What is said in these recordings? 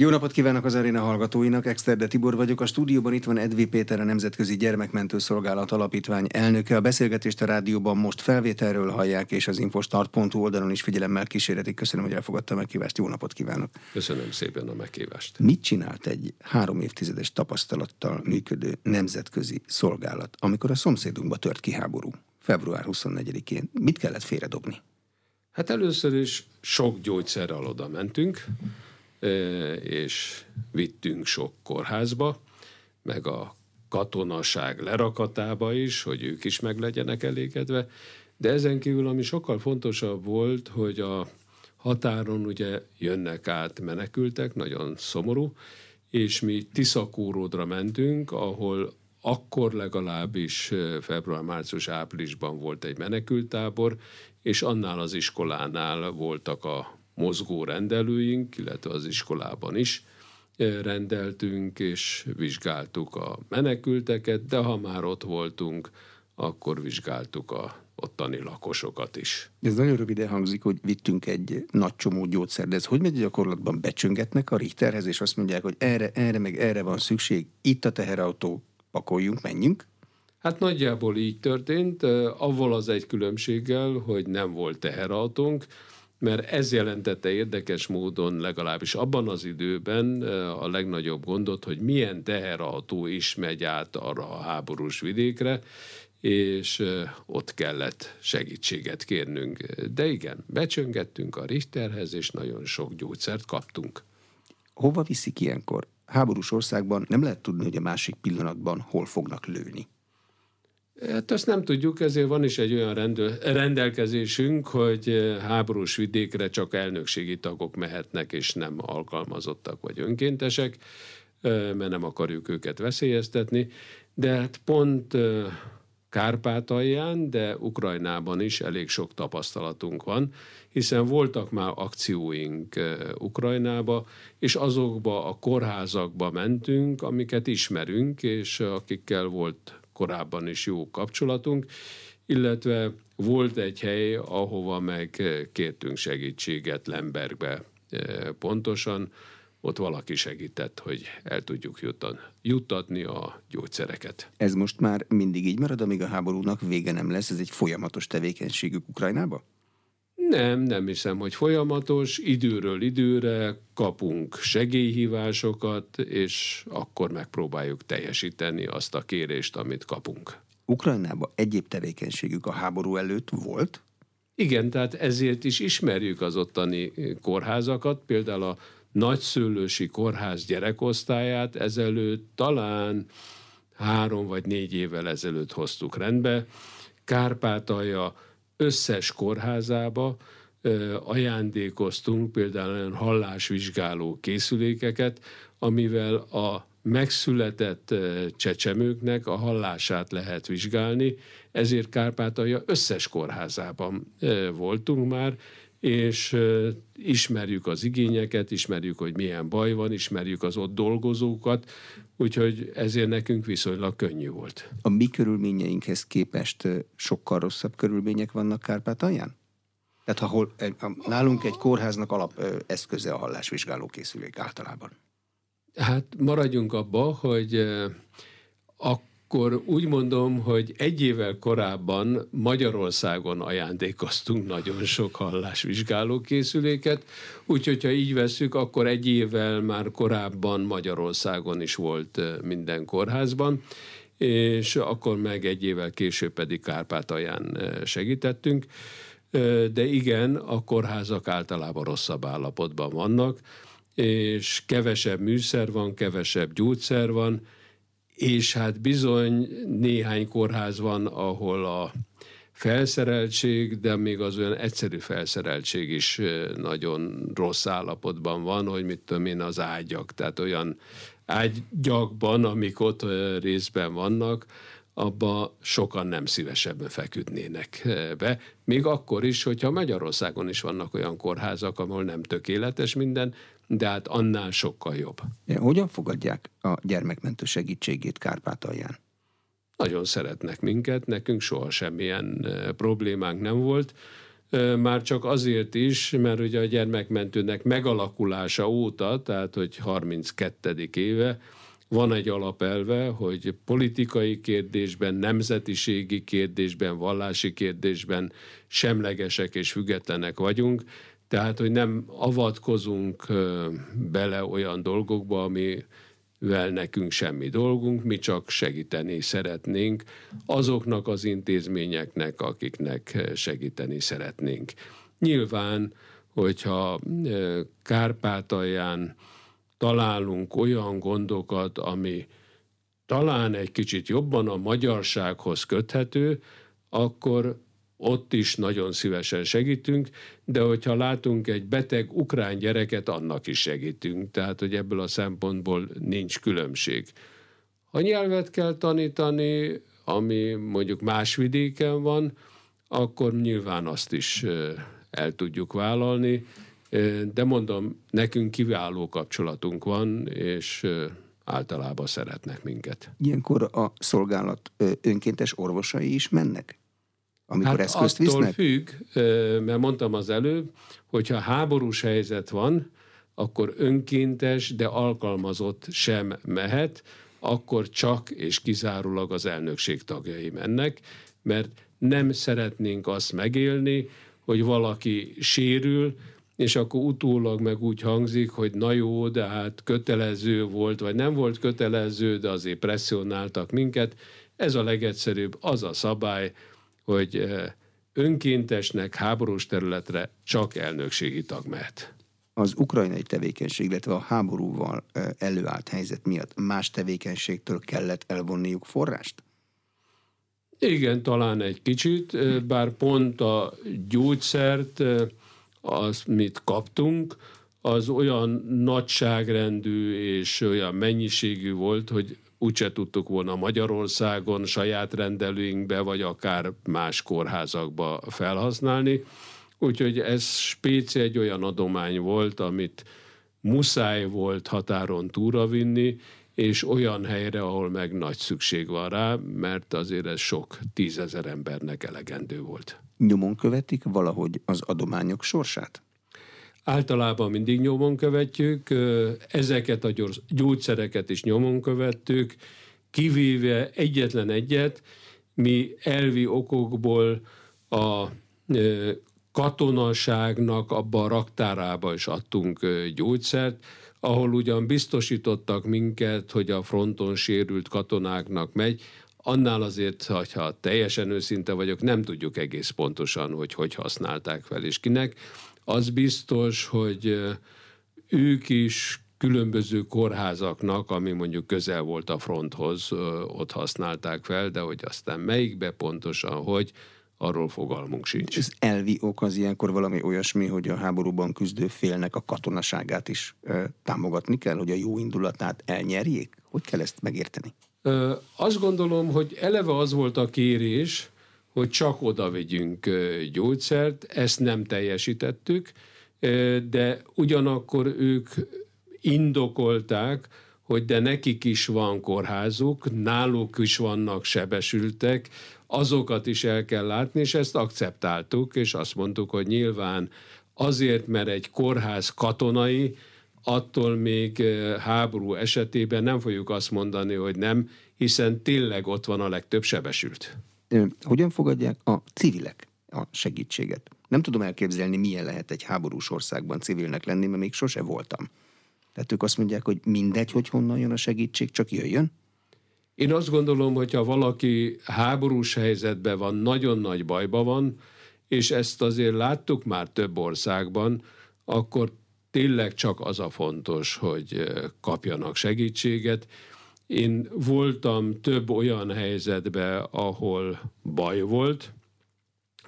Jó napot kívánok az aréna hallgatóinak, Exterde Tibor vagyok. A stúdióban itt van Edvi Péter, a Nemzetközi Gyermekmentő Szolgálat Alapítvány elnöke. A beszélgetést a rádióban most felvételről hallják, és az infostart.hu oldalon is figyelemmel kísérletik. Köszönöm, hogy elfogadta a meghívást. Jó napot kívánok! Köszönöm szépen a meghívást. Mit csinált egy három évtizedes tapasztalattal működő nemzetközi szolgálat, amikor a szomszédunkba tört ki háború? Február 24-én. Mit kellett félredobni? Hát először is sok gyógyszerrel oda mentünk, és vittünk sok kórházba, meg a katonaság lerakatába is, hogy ők is meg legyenek elégedve. De ezen kívül, ami sokkal fontosabb volt, hogy a határon ugye jönnek át menekültek, nagyon szomorú, és mi Tiszakóródra mentünk, ahol akkor legalábbis február, március, áprilisban volt egy menekültábor, és annál az iskolánál voltak a mozgó rendelőink, illetve az iskolában is rendeltünk, és vizsgáltuk a menekülteket, de ha már ott voltunk, akkor vizsgáltuk a ottani lakosokat is. Ez nagyon röviden hangzik, hogy vittünk egy nagy csomó gyógyszer, de ez hogy megy gyakorlatban? Becsöngetnek a Richterhez, és azt mondják, hogy erre, erre, meg erre van szükség, itt a teherautó, pakoljunk, menjünk? Hát nagyjából így történt, avval az egy különbséggel, hogy nem volt teherautónk, mert ez jelentette érdekes módon legalábbis abban az időben a legnagyobb gondot, hogy milyen teherautó is megy át arra a háborús vidékre, és ott kellett segítséget kérnünk. De igen, becsöngettünk a Richterhez, és nagyon sok gyógyszert kaptunk. Hova viszik ilyenkor? Háborús országban nem lehet tudni, hogy a másik pillanatban hol fognak lőni. Hát azt nem tudjuk, ezért van is egy olyan rendel, rendelkezésünk, hogy eh, háborús vidékre csak elnökségi tagok mehetnek, és nem alkalmazottak vagy önkéntesek, eh, mert nem akarjuk őket veszélyeztetni. De hát pont eh, Kárpátalján, de Ukrajnában is elég sok tapasztalatunk van, hiszen voltak már akcióink Ukrajnába, és azokba a kórházakba mentünk, amiket ismerünk, és akikkel volt korábban is jó kapcsolatunk, illetve volt egy hely, ahova meg kértünk segítséget Lembergbe e, pontosan, ott valaki segített, hogy el tudjuk juttan, juttatni a gyógyszereket. Ez most már mindig így marad, amíg a háborúnak vége nem lesz? Ez egy folyamatos tevékenységük Ukrajnába? Nem, nem hiszem, hogy folyamatos. Időről időre kapunk segélyhívásokat, és akkor megpróbáljuk teljesíteni azt a kérést, amit kapunk. Ukrajnában egyéb tevékenységük a háború előtt volt? Igen, tehát ezért is ismerjük az ottani kórházakat, például a nagyszülősi kórház gyerekosztályát ezelőtt talán három vagy négy évvel ezelőtt hoztuk rendbe. Kárpátalja összes kórházába ajándékoztunk például olyan hallásvizsgáló készülékeket, amivel a megszületett csecsemőknek a hallását lehet vizsgálni, ezért Kárpátalja összes kórházában voltunk már, és ismerjük az igényeket, ismerjük, hogy milyen baj van, ismerjük az ott dolgozókat, úgyhogy ezért nekünk viszonylag könnyű volt. A mi körülményeinkhez képest sokkal rosszabb körülmények vannak Kárpátalján? Tehát ahol nálunk egy kórháznak alap eszköze a hallásvizsgáló készülék általában. Hát maradjunk abba, hogy a akkor úgy mondom, hogy egy évvel korábban Magyarországon ajándékoztunk nagyon sok hallásvizsgáló készüléket, úgyhogy ha így veszük, akkor egy évvel már korábban Magyarországon is volt minden kórházban, és akkor meg egy évvel később pedig Kárpátalján segítettünk. De igen, a kórházak általában rosszabb állapotban vannak, és kevesebb műszer van, kevesebb gyógyszer van, és hát bizony néhány kórház van, ahol a felszereltség, de még az olyan egyszerű felszereltség is nagyon rossz állapotban van, hogy mit tudom én, az ágyak, tehát olyan ágyakban, amik ott részben vannak, abba sokan nem szívesebben feküdnének be. Még akkor is, hogyha Magyarországon is vannak olyan kórházak, ahol nem tökéletes minden, de hát annál sokkal jobb. Hogyan fogadják a gyermekmentő segítségét Kárpátalján? Nagyon szeretnek minket, nekünk soha semmilyen problémánk nem volt. már csak azért is, mert ugye a gyermekmentőnek megalakulása óta, tehát hogy 32. éve, van egy alapelve, hogy politikai kérdésben, nemzetiségi kérdésben, vallási kérdésben semlegesek és függetlenek vagyunk, tehát, hogy nem avatkozunk bele olyan dolgokba, ami vel nekünk semmi dolgunk, mi csak segíteni szeretnénk azoknak az intézményeknek, akiknek segíteni szeretnénk. Nyilván, hogyha Kárpátalján találunk olyan gondokat, ami talán egy kicsit jobban a magyarsághoz köthető, akkor ott is nagyon szívesen segítünk, de hogyha látunk egy beteg ukrán gyereket, annak is segítünk. Tehát, hogy ebből a szempontból nincs különbség. Ha nyelvet kell tanítani, ami mondjuk más vidéken van, akkor nyilván azt is el tudjuk vállalni, de mondom, nekünk kiváló kapcsolatunk van, és általában szeretnek minket. Ilyenkor a szolgálat önkéntes orvosai is mennek? Amikor hát eszközt attól visznek? függ, mert mondtam az előbb, hogyha háborús helyzet van, akkor önkéntes, de alkalmazott sem mehet, akkor csak és kizárólag az elnökség tagjai mennek, mert nem szeretnénk azt megélni, hogy valaki sérül, és akkor utólag meg úgy hangzik, hogy na jó, de hát kötelező volt, vagy nem volt kötelező, de azért presszionáltak minket. Ez a legegyszerűbb, az a szabály, hogy önkéntesnek háborús területre csak elnökségi tag mehet. Az ukrajnai tevékenység, illetve a háborúval előállt helyzet miatt más tevékenységtől kellett elvonniuk forrást? Igen, talán egy kicsit, bár pont a gyógyszert, az mit kaptunk, az olyan nagyságrendű és olyan mennyiségű volt, hogy úgyse tudtuk volna Magyarországon saját rendelőinkbe, vagy akár más kórházakba felhasználni. Úgyhogy ez spéci egy olyan adomány volt, amit muszáj volt határon túra vinni, és olyan helyre, ahol meg nagy szükség van rá, mert azért ez sok tízezer embernek elegendő volt. Nyomon követik valahogy az adományok sorsát? Általában mindig nyomon követjük, ezeket a gyógyszereket is nyomon követtük, kivéve egyetlen egyet, mi elvi okokból a katonaságnak abba a raktárába is adtunk gyógyszert, ahol ugyan biztosítottak minket, hogy a fronton sérült katonáknak megy, annál azért, ha teljesen őszinte vagyok, nem tudjuk egész pontosan, hogy hogy használták fel és kinek. Az biztos, hogy ők is különböző kórházaknak, ami mondjuk közel volt a fronthoz, ott használták fel, de hogy aztán melyikbe pontosan, hogy arról fogalmunk sincs. Ez elvi ok az ilyenkor valami olyasmi, hogy a háborúban küzdő félnek a katonaságát is ö, támogatni kell, hogy a jó indulatát elnyerjék? Hogy kell ezt megérteni? Ö, azt gondolom, hogy eleve az volt a kérés, hogy csak oda vegyünk gyógyszert, ezt nem teljesítettük, de ugyanakkor ők indokolták, hogy de nekik is van kórházuk, náluk is vannak sebesültek, azokat is el kell látni, és ezt akceptáltuk, és azt mondtuk, hogy nyilván azért, mert egy kórház katonai, attól még háború esetében nem fogjuk azt mondani, hogy nem, hiszen tényleg ott van a legtöbb sebesült. Hogyan fogadják a civilek a segítséget? Nem tudom elképzelni, milyen lehet egy háborús országban civilnek lenni, mert még sose voltam. Tehát ők azt mondják, hogy mindegy, hogy honnan jön a segítség, csak jöjjön? Én azt gondolom, hogy ha valaki háborús helyzetben van, nagyon nagy bajban van, és ezt azért láttuk már több országban, akkor tényleg csak az a fontos, hogy kapjanak segítséget, én voltam több olyan helyzetben, ahol baj volt,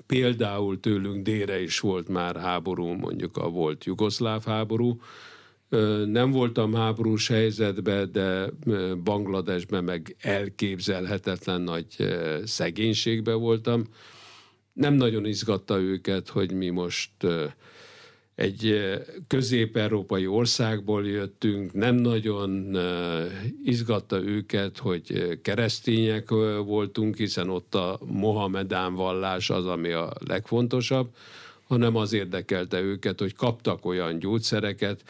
például tőlünk délre is volt már háború, mondjuk a volt jugoszláv háború, nem voltam háborús helyzetben, de Bangladesben meg elképzelhetetlen nagy szegénységben voltam. Nem nagyon izgatta őket, hogy mi most egy közép-európai országból jöttünk, nem nagyon izgatta őket, hogy keresztények voltunk, hiszen ott a Mohamedán vallás az, ami a legfontosabb, hanem az érdekelte őket, hogy kaptak olyan gyógyszereket,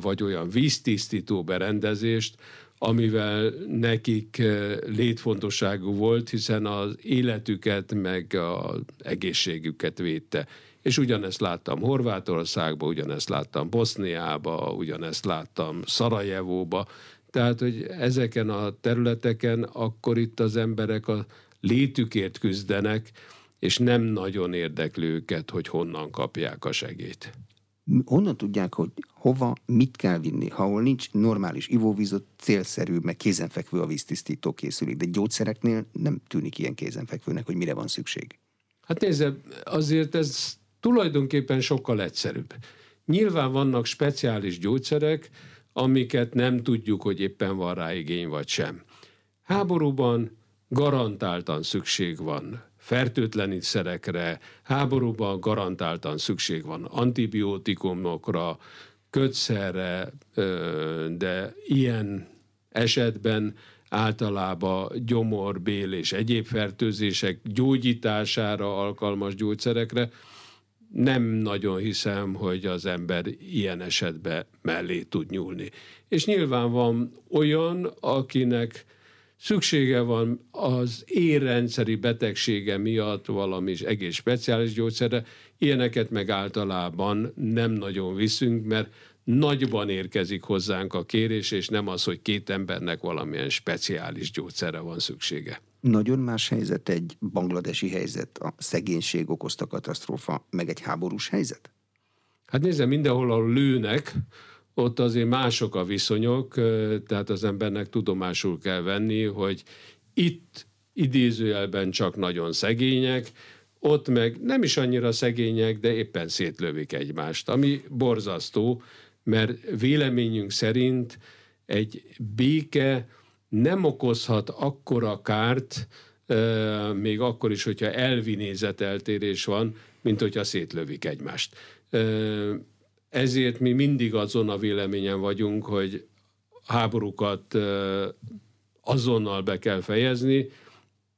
vagy olyan víztisztító berendezést, amivel nekik létfontosságú volt, hiszen az életüket meg az egészségüket védte. És ugyanezt láttam Horvátországba, ugyanezt láttam Boszniába, ugyanezt láttam Szarajevóba, tehát, hogy ezeken a területeken akkor itt az emberek a létükért küzdenek, és nem nagyon érdekli őket, hogy honnan kapják a segét. Honnan tudják, hogy hova, mit kell vinni, ha ahol nincs normális ivóvíz, célszerű, meg kézenfekvő a víztisztító készülék, de gyógyszereknél nem tűnik ilyen kézenfekvőnek, hogy mire van szükség. Hát nézze, azért ez tulajdonképpen sokkal egyszerűbb. Nyilván vannak speciális gyógyszerek, amiket nem tudjuk, hogy éppen van rá igény vagy sem. Háborúban garantáltan szükség van fertőtlenítszerekre, háborúban garantáltan szükség van antibiotikumokra, kötszerre, de ilyen esetben általában gyomor, bél és egyéb fertőzések gyógyítására alkalmas gyógyszerekre, nem nagyon hiszem, hogy az ember ilyen esetben mellé tud nyúlni. És nyilván van olyan, akinek szüksége van az érrendszeri betegsége miatt valami egész speciális gyógyszerre, ilyeneket meg általában nem nagyon viszünk, mert nagyban érkezik hozzánk a kérés, és nem az, hogy két embernek valamilyen speciális gyógyszerre van szüksége. Nagyon más helyzet egy bangladesi helyzet, a szegénység okozta katasztrófa, meg egy háborús helyzet? Hát nézze, mindenhol a lőnek, ott azért mások a viszonyok, tehát az embernek tudomásul kell venni, hogy itt idézőjelben csak nagyon szegények, ott meg nem is annyira szegények, de éppen szétlövik egymást, ami borzasztó, mert véleményünk szerint egy béke nem okozhat akkora kárt, még akkor is, hogyha elvi nézeteltérés van, mint hogyha szétlövik egymást. Ezért mi mindig azon a véleményen vagyunk, hogy háborúkat azonnal be kell fejezni,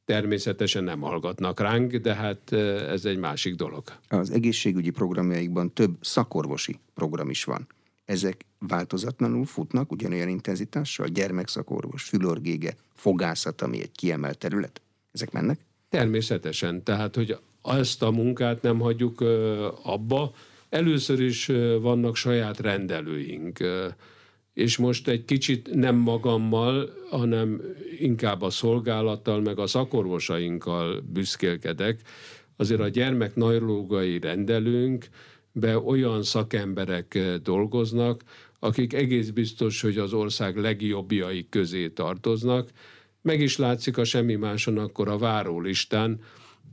természetesen nem hallgatnak ránk, de hát ez egy másik dolog. Az egészségügyi programjaikban több szakorvosi program is van. Ezek változatlanul futnak ugyanolyan intenzitással? Gyermekszakorvos, fülorgége, fogászat, ami egy kiemelt terület? Ezek mennek? Természetesen. Tehát, hogy ezt a munkát nem hagyjuk abba, Először is vannak saját rendelőink, és most egy kicsit nem magammal, hanem inkább a szolgálattal, meg a szakorvosainkkal büszkélkedek. Azért a gyermek neurológai rendelőnk, be olyan szakemberek dolgoznak, akik egész biztos, hogy az ország legjobbjai közé tartoznak. Meg is látszik a semmi máson akkor a várólistán,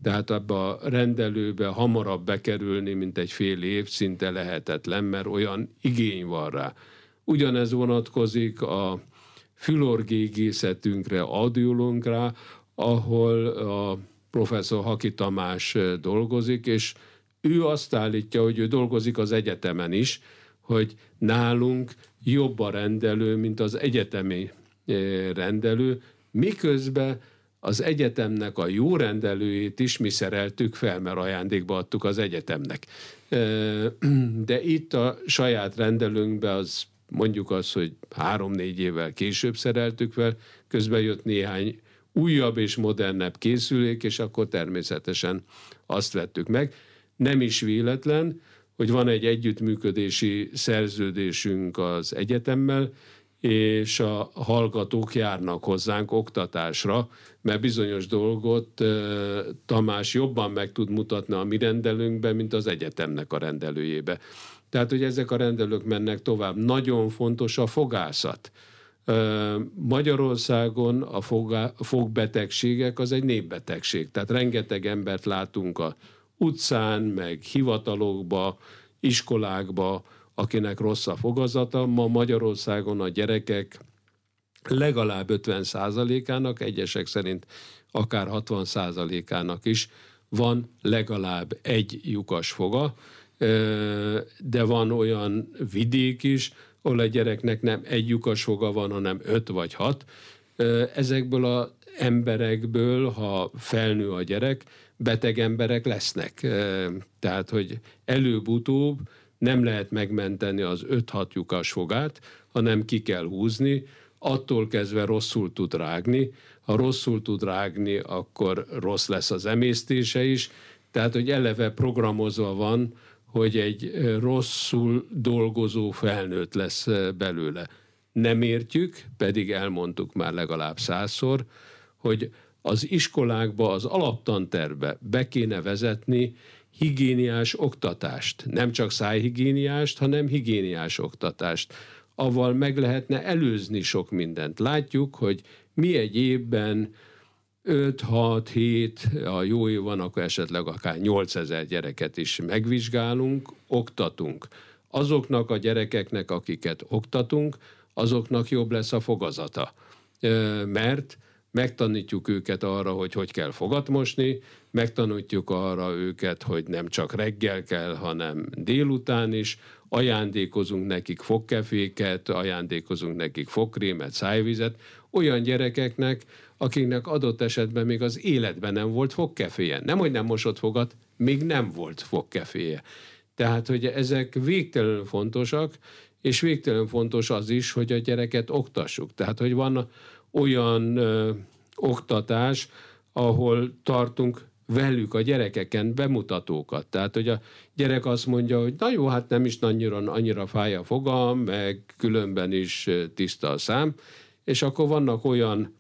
tehát abba a rendelőbe hamarabb bekerülni, mint egy fél év, szinte lehetetlen, mert olyan igény van rá. Ugyanez vonatkozik a fülorgégészetünkre, audiolunkra, ahol a professzor Haki Tamás dolgozik, és ő azt állítja, hogy ő dolgozik az egyetemen is, hogy nálunk jobb a rendelő, mint az egyetemi rendelő, miközben az egyetemnek a jó rendelőjét is mi szereltük fel, mert ajándékba adtuk az egyetemnek. De itt a saját rendelőnkbe az mondjuk az, hogy három-négy évvel később szereltük fel, közben jött néhány újabb és modernebb készülék, és akkor természetesen azt vettük meg. Nem is véletlen, hogy van egy együttműködési szerződésünk az egyetemmel, és a hallgatók járnak hozzánk oktatásra, mert bizonyos dolgot Tamás jobban meg tud mutatni a mi rendelőnkben, mint az egyetemnek a rendelőjébe. Tehát, hogy ezek a rendelők mennek tovább. Nagyon fontos a fogászat. Magyarországon a fogbetegségek az egy népbetegség. Tehát rengeteg embert látunk a utcán, meg hivatalokba, iskolákba, akinek rossz a fogazata. Ma Magyarországon a gyerekek legalább 50%-ának, egyesek szerint akár 60%-ának is van legalább egy lyukas foga, de van olyan vidék is, ahol a gyereknek nem egy lyukas foga van, hanem öt vagy hat. Ezekből a emberekből, ha felnő a gyerek, beteg emberek lesznek. Tehát, hogy előbb-utóbb nem lehet megmenteni az 5-6 lyukas fogát, hanem ki kell húzni, attól kezdve rosszul tud rágni. Ha rosszul tud rágni, akkor rossz lesz az emésztése is. Tehát, hogy eleve programozva van, hogy egy rosszul dolgozó felnőtt lesz belőle. Nem értjük, pedig elmondtuk már legalább százszor, hogy az iskolákba, az alaptanterbe be kéne vezetni higiéniás oktatást. Nem csak szájhigiéniást, hanem higiéniás oktatást. Aval meg lehetne előzni sok mindent. Látjuk, hogy mi egy évben 5-6-7, a jó év van, akkor esetleg akár 8000 gyereket is megvizsgálunk, oktatunk. Azoknak a gyerekeknek, akiket oktatunk, azoknak jobb lesz a fogazata. Mert megtanítjuk őket arra, hogy hogy kell fogat mosni, megtanítjuk arra őket, hogy nem csak reggel kell, hanem délután is, ajándékozunk nekik fogkeféket, ajándékozunk nekik fogkrémet, szájvizet, olyan gyerekeknek, akiknek adott esetben még az életben nem volt fogkeféje. Nem, hogy nem mosott fogat, még nem volt fogkeféje. Tehát, hogy ezek végtelenül fontosak, és végtelenül fontos az is, hogy a gyereket oktassuk. Tehát, hogy van olyan ö, oktatás, ahol tartunk velük a gyerekeken bemutatókat. Tehát, hogy a gyerek azt mondja, hogy na jó, hát nem is annyira, annyira fáj a fogam, meg különben is tiszta a szám, és akkor vannak olyan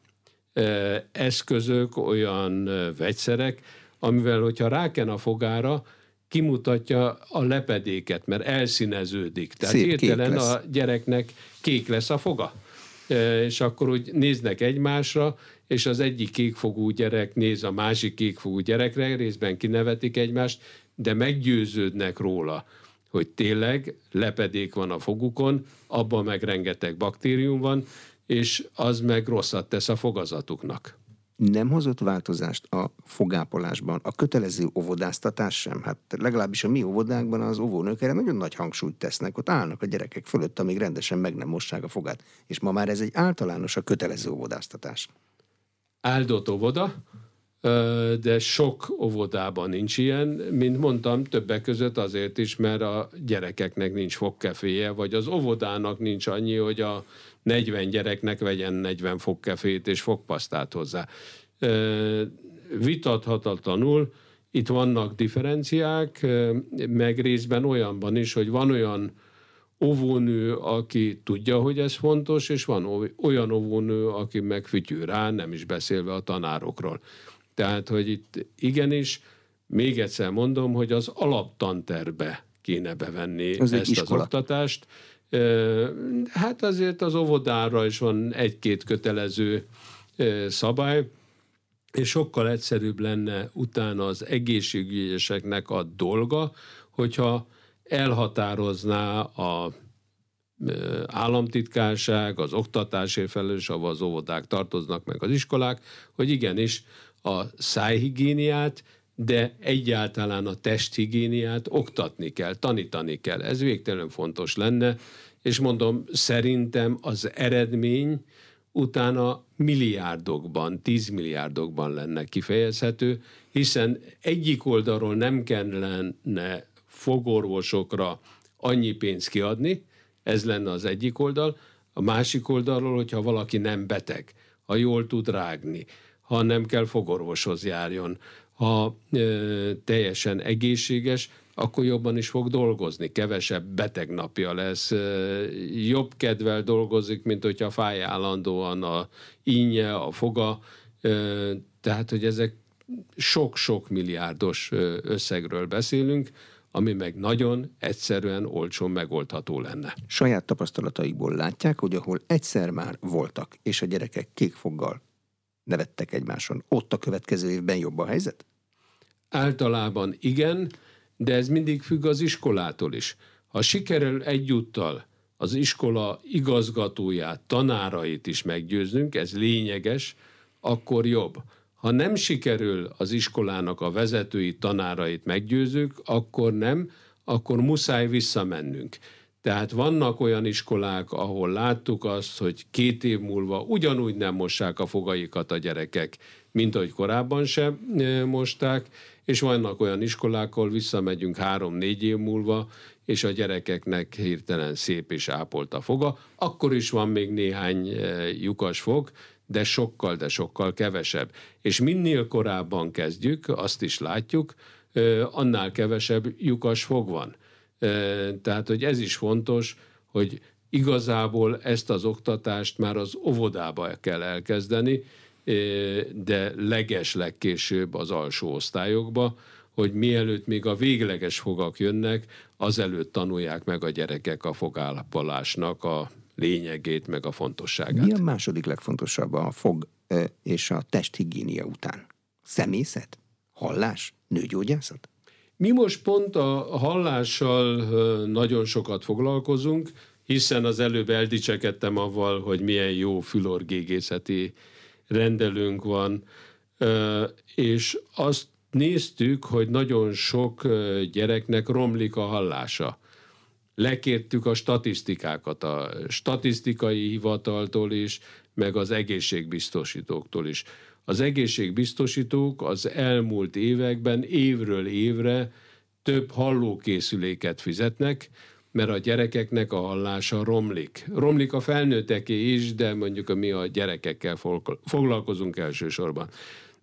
ö, eszközök, olyan ö, vegyszerek, amivel, hogyha ráken a fogára, kimutatja a lepedéket, mert elszíneződik. Tehát Szép hirtelen a gyereknek kék lesz a foga. És akkor úgy néznek egymásra, és az egyik kékfogú gyerek néz a másik kékfogú gyerekre, részben kinevetik egymást, de meggyőződnek róla, hogy tényleg lepedék van a fogukon, abban meg rengeteg baktérium van, és az meg rosszat tesz a fogazatuknak nem hozott változást a fogápolásban, a kötelező óvodáztatás sem. Hát legalábbis a mi óvodánkban az óvónők erre nagyon nagy hangsúlyt tesznek. Ott állnak a gyerekek fölött, amíg rendesen meg nem mossák a fogát. És ma már ez egy általános a kötelező óvodáztatás. Áldott óvoda, de sok óvodában nincs ilyen. Mint mondtam, többek között azért is, mert a gyerekeknek nincs fogkeféje, vagy az óvodának nincs annyi, hogy a 40 gyereknek vegyen 40 fogkefét és fogpasztát hozzá. Vitathatatlanul itt vannak differenciák, meg részben olyanban is, hogy van olyan óvónő, aki tudja, hogy ez fontos, és van olyan óvónő, aki meg fütyül rá, nem is beszélve a tanárokról. Tehát, hogy itt igenis, még egyszer mondom, hogy az alaptanterbe kéne bevenni Ez ezt az oktatást, Hát azért az óvodára is van egy-két kötelező szabály, és sokkal egyszerűbb lenne utána az egészségügyeseknek a dolga, hogyha elhatározná a államtitkárság, az oktatásért felelős, ahol az óvodák tartoznak meg az iskolák, hogy igenis a szájhigiéniát de egyáltalán a testhigiéniát oktatni kell, tanítani kell. Ez végtelen fontos lenne, és mondom, szerintem az eredmény utána milliárdokban, tízmilliárdokban lenne kifejezhető, hiszen egyik oldalról nem kellene fogorvosokra annyi pénzt kiadni, ez lenne az egyik oldal, a másik oldalról, hogyha valaki nem beteg, ha jól tud rágni, ha nem kell fogorvoshoz járjon, ha ö, teljesen egészséges, akkor jobban is fog dolgozni, kevesebb beteg napja lesz, jobb kedvel dolgozik, mint hogyha fáj állandóan a ínye, a foga, tehát, hogy ezek sok-sok milliárdos összegről beszélünk, ami meg nagyon egyszerűen olcsón megoldható lenne. Saját tapasztalataikból látják, hogy ahol egyszer már voltak, és a gyerekek kékfoggal nevettek egymáson, ott a következő évben jobb a helyzet? Általában igen, de ez mindig függ az iskolától is. Ha sikerül egyúttal az iskola igazgatóját, tanárait is meggyőznünk, ez lényeges, akkor jobb. Ha nem sikerül az iskolának a vezetői tanárait meggyőzők, akkor nem, akkor muszáj visszamennünk. Tehát vannak olyan iskolák, ahol láttuk azt, hogy két év múlva ugyanúgy nem mossák a fogaikat a gyerekek, mint ahogy korábban sem mosták, és vannak olyan iskolák, ahol visszamegyünk három-négy év múlva, és a gyerekeknek hirtelen szép és ápolt a foga. Akkor is van még néhány lyukas fog, de sokkal, de sokkal kevesebb. És minél korábban kezdjük, azt is látjuk, annál kevesebb lyukas fog van. Tehát, hogy ez is fontos, hogy igazából ezt az oktatást már az óvodába kell elkezdeni, de leges legkésőbb az alsó osztályokba, hogy mielőtt még a végleges fogak jönnek, azelőtt tanulják meg a gyerekek a fogállapolásnak a lényegét, meg a fontosságát. Mi a második legfontosabb a fog és a testhigiénia után? Szemészet? Hallás? Nőgyógyászat? Mi most pont a hallással nagyon sokat foglalkozunk, hiszen az előbb eldicsekedtem avval, hogy milyen jó fülorgégészeti rendelőnk van, és azt néztük, hogy nagyon sok gyereknek romlik a hallása. Lekértük a statisztikákat a statisztikai hivataltól is, meg az egészségbiztosítóktól is. Az egészségbiztosítók az elmúlt években évről évre több hallókészüléket fizetnek, mert a gyerekeknek a hallása romlik. Romlik a felnőtteké is, de mondjuk mi a gyerekekkel foglalkozunk elsősorban.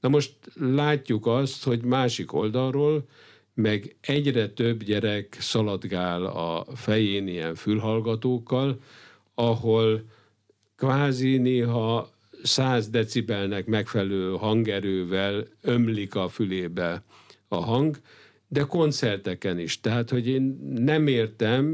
Na most látjuk azt, hogy másik oldalról meg egyre több gyerek szaladgál a fején ilyen fülhallgatókkal, ahol kvázi néha 100 decibelnek megfelelő hangerővel ömlik a fülébe a hang, de koncerteken is. Tehát, hogy én nem értem,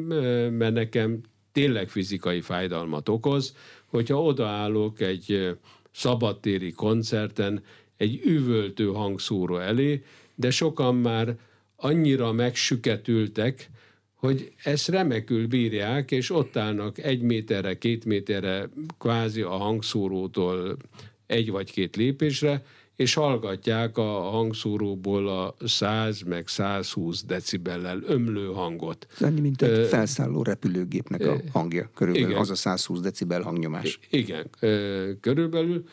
mert nekem tényleg fizikai fájdalmat okoz, hogyha odaállok egy szabadtéri koncerten egy üvöltő hangszóró elé, de sokan már annyira megsüketültek, hogy ezt remekül bírják, és ott állnak egy méterre, két méterre kvázi a hangszórótól egy vagy két lépésre, és hallgatják a hangszóróból a 100 meg 120 decibellel ömlő hangot. Ez annyi, mint egy felszálló repülőgépnek a hangja, körülbelül igen. az a 120 decibel hangnyomás. Igen, körülbelül,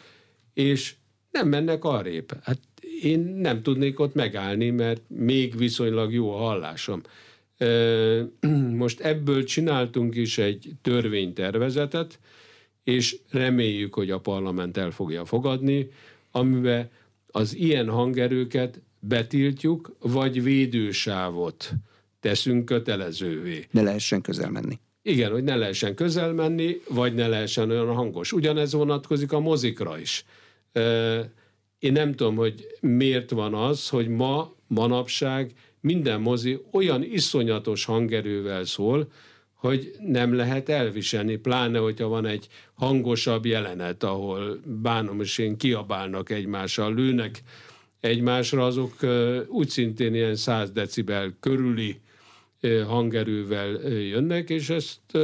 és nem mennek arrébb. Hát én nem tudnék ott megállni, mert még viszonylag jó a hallásom. Most ebből csináltunk is egy törvénytervezetet, és reméljük, hogy a parlament el fogja fogadni, amiben az ilyen hangerőket betiltjuk, vagy védősávot teszünk kötelezővé. Ne lehessen közel menni. Igen, hogy ne lehessen közel menni, vagy ne lehessen olyan hangos. Ugyanez vonatkozik a mozikra is. Én nem tudom, hogy miért van az, hogy ma, manapság minden mozi olyan iszonyatos hangerővel szól, hogy nem lehet elviselni, pláne, hogyha van egy hangosabb jelenet, ahol bánom és én kiabálnak egymással, lőnek egymásra, azok úgy szintén ilyen 100 decibel körüli hangerővel jönnek, és ezt,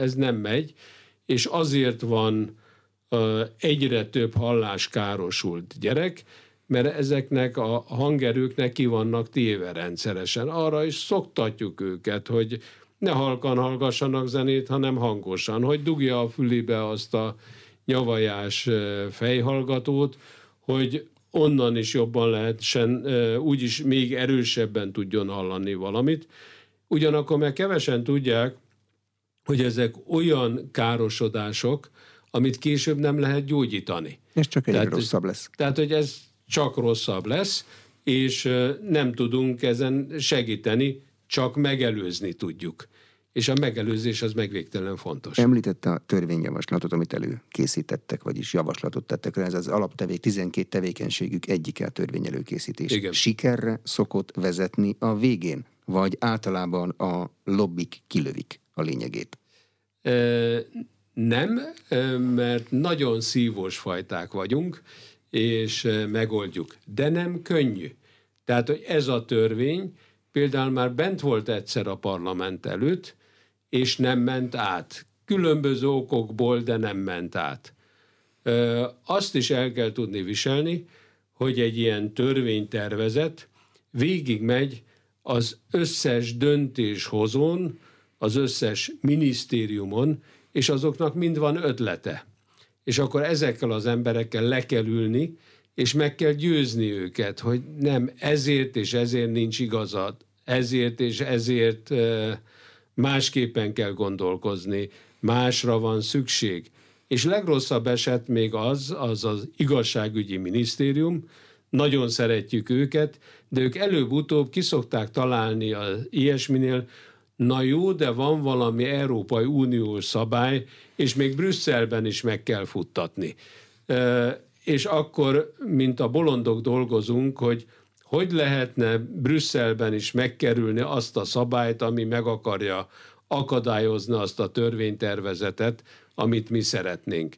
ez nem megy, és azért van egyre több halláskárosult gyerek, mert ezeknek a hangerőknek ki vannak téve rendszeresen. Arra is szoktatjuk őket, hogy ne halkan hallgassanak zenét, hanem hangosan, hogy dugja a fülébe azt a nyavajás fejhallgatót, hogy onnan is jobban lehessen, úgyis még erősebben tudjon hallani valamit. Ugyanakkor meg kevesen tudják, hogy ezek olyan károsodások, amit később nem lehet gyógyítani. Ez csak egy rosszabb lesz. Tehát, hogy ez csak rosszabb lesz, és nem tudunk ezen segíteni, csak megelőzni tudjuk. És a megelőzés az megvégtelen fontos. Említette a törvényjavaslatot, amit előkészítettek, vagyis javaslatot tettek, ez az alaptevék 12 tevékenységük egyike a törvény előkészítés. Igen. Sikerre szokott vezetni a végén, vagy általában a lobbik kilövik a lényegét? Nem, mert nagyon szívós fajták vagyunk, és megoldjuk. De nem könnyű. Tehát, hogy ez a törvény például már bent volt egyszer a parlament előtt, és nem ment át. Különböző okokból, de nem ment át. Azt is el kell tudni viselni, hogy egy ilyen törvénytervezet végigmegy az összes döntéshozón, az összes minisztériumon, és azoknak mind van ötlete. És akkor ezekkel az emberekkel le kell ülni, és meg kell győzni őket, hogy nem ezért és ezért nincs igazad, ezért és ezért másképpen kell gondolkozni, másra van szükség. És legrosszabb eset még az, az az igazságügyi minisztérium, nagyon szeretjük őket, de ők előbb-utóbb kiszokták találni az ilyesminél, na jó, de van valami Európai Uniós szabály, és még Brüsszelben is meg kell futtatni. És akkor, mint a bolondok dolgozunk, hogy hogy lehetne Brüsszelben is megkerülni azt a szabályt, ami meg akarja akadályozni azt a törvénytervezetet, amit mi szeretnénk.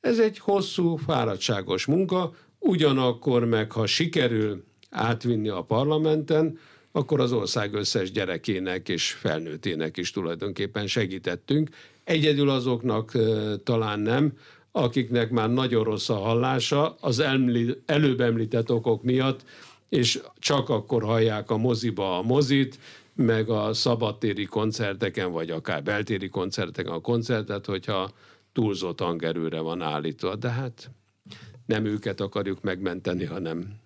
Ez egy hosszú, fáradtságos munka, ugyanakkor meg, ha sikerül átvinni a parlamenten, akkor az ország összes gyerekének és felnőttének is tulajdonképpen segítettünk. Egyedül azoknak talán nem, akiknek már nagyon rossz a hallása, az előbb említett okok miatt, és csak akkor hallják a moziba a mozit, meg a szabadtéri koncerteken, vagy akár beltéri koncerteken a koncertet, hogyha túlzott hangerőre van állítva. De hát nem őket akarjuk megmenteni, hanem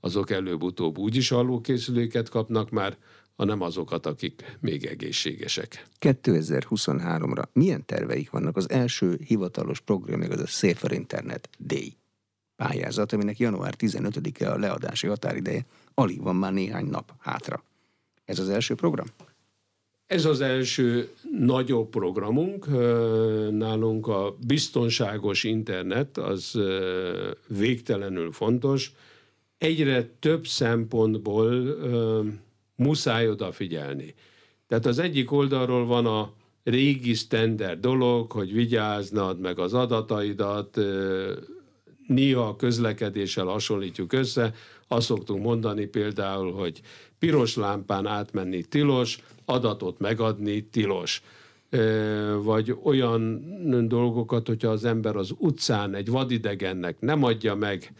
azok előbb-utóbb úgyis hallókészüléket kapnak már, hanem azokat, akik még egészségesek. 2023-ra milyen terveik vannak? Az első hivatalos program, az a Safer Internet Day pályázat, aminek január 15-e a leadási határideje. Alig van már néhány nap hátra. Ez az első program? Ez az első nagyobb programunk. Nálunk a biztonságos internet az végtelenül fontos. Egyre több szempontból muszáj odafigyelni. Tehát az egyik oldalról van a régi standard dolog, hogy vigyáznad meg az adataidat, néha a közlekedéssel hasonlítjuk össze, azt szoktunk mondani például, hogy piros lámpán átmenni tilos, adatot megadni tilos. Vagy olyan dolgokat, hogyha az ember az utcán egy vadidegennek nem adja meg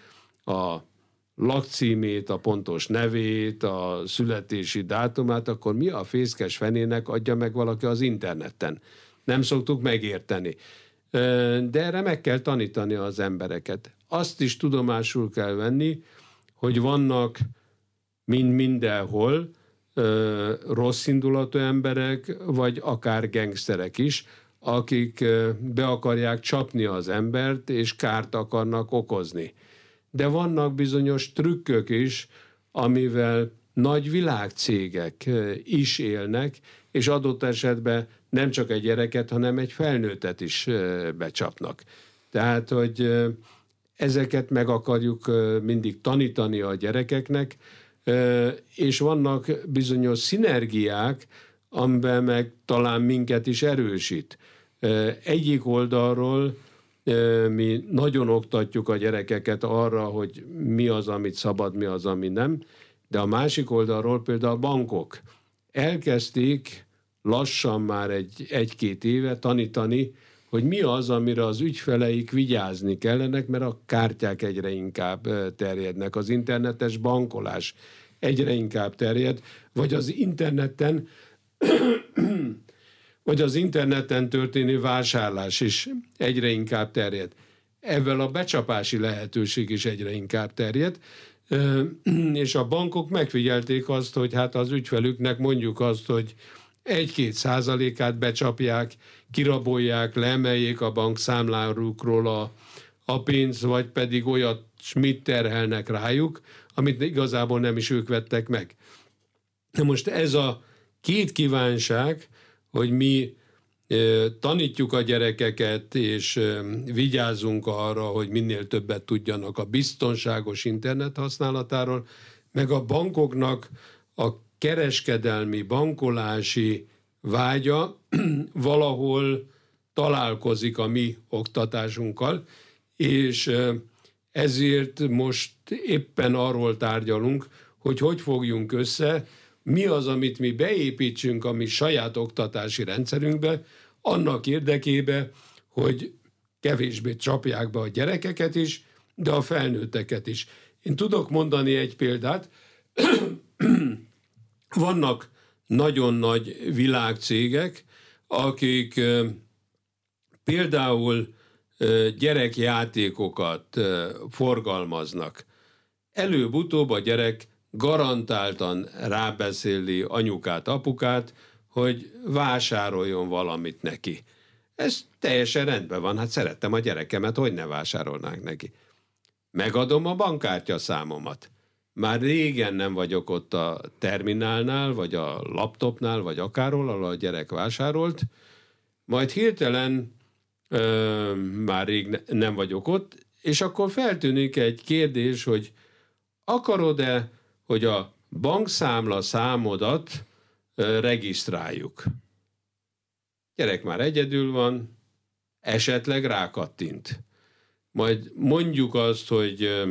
a lakcímét, a pontos nevét, a születési dátumát, akkor mi a fészkes fenének adja meg valaki az interneten? Nem szoktuk megérteni. De erre meg kell tanítani az embereket. Azt is tudomásul kell venni, hogy vannak mind mindenhol rossz indulatú emberek, vagy akár gengszterek is, akik be akarják csapni az embert, és kárt akarnak okozni. De vannak bizonyos trükkök is, amivel nagy világcégek is élnek, és adott esetben nem csak egy gyereket, hanem egy felnőttet is becsapnak. Tehát, hogy ezeket meg akarjuk mindig tanítani a gyerekeknek, és vannak bizonyos szinergiák, amiben meg talán minket is erősít. Egyik oldalról mi nagyon oktatjuk a gyerekeket arra, hogy mi az, amit szabad, mi az, ami nem, de a másik oldalról például a bankok. Elkezdték lassan már egy, egy-két éve tanítani, hogy mi az, amire az ügyfeleik vigyázni kellenek, mert a kártyák egyre inkább terjednek, az internetes bankolás egyre inkább terjed, vagy az interneten vagy az interneten történő vásárlás is egyre inkább terjed. Ezzel a becsapási lehetőség is egyre inkább terjed, és a bankok megfigyelték azt, hogy hát az ügyfelüknek mondjuk azt, hogy egy-két százalékát becsapják, kirabolják, leemeljék a bank számlárukról a, a pénzt, vagy pedig olyat mit terhelnek rájuk, amit igazából nem is ők vettek meg. Na most ez a két kívánság, hogy mi tanítjuk a gyerekeket, és vigyázzunk arra, hogy minél többet tudjanak a biztonságos internet használatáról, meg a bankoknak a kereskedelmi, bankolási vágya valahol találkozik a mi oktatásunkkal, és ezért most éppen arról tárgyalunk, hogy hogy fogjunk össze, mi az, amit mi beépítsünk a mi saját oktatási rendszerünkbe, annak érdekébe, hogy kevésbé csapják be a gyerekeket is, de a felnőtteket is. Én tudok mondani egy példát. Vannak nagyon nagy világcégek, akik például gyerekjátékokat forgalmaznak. Előbb-utóbb a gyerek garantáltan rábeszéli anyukát, apukát, hogy vásároljon valamit neki. Ez teljesen rendben van, hát szerettem a gyerekemet, hogy ne vásárolnánk neki. Megadom a bankkártya számomat. Már régen nem vagyok ott a terminálnál, vagy a laptopnál, vagy akárhol, ahol a gyerek vásárolt, majd hirtelen ö, már rég ne, nem vagyok ott, és akkor feltűnik egy kérdés, hogy akarod-e, hogy a bankszámla számodat regisztráljuk? Gyerek már egyedül van, esetleg rákattint. Majd mondjuk azt, hogy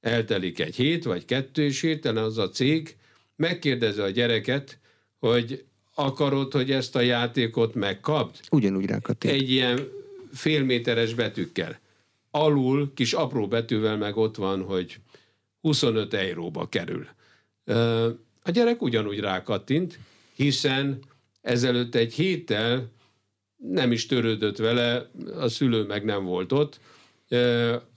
eltelik egy hét vagy kettő, és hirtelen az a cég megkérdezi a gyereket, hogy akarod, hogy ezt a játékot megkapd? Ugyanúgy rákattint. Egy ilyen félméteres betűkkel. Alul, kis apró betűvel meg ott van, hogy 25 euróba kerül. A gyerek ugyanúgy rákattint, hiszen ezelőtt egy héttel nem is törődött vele, a szülő meg nem volt ott,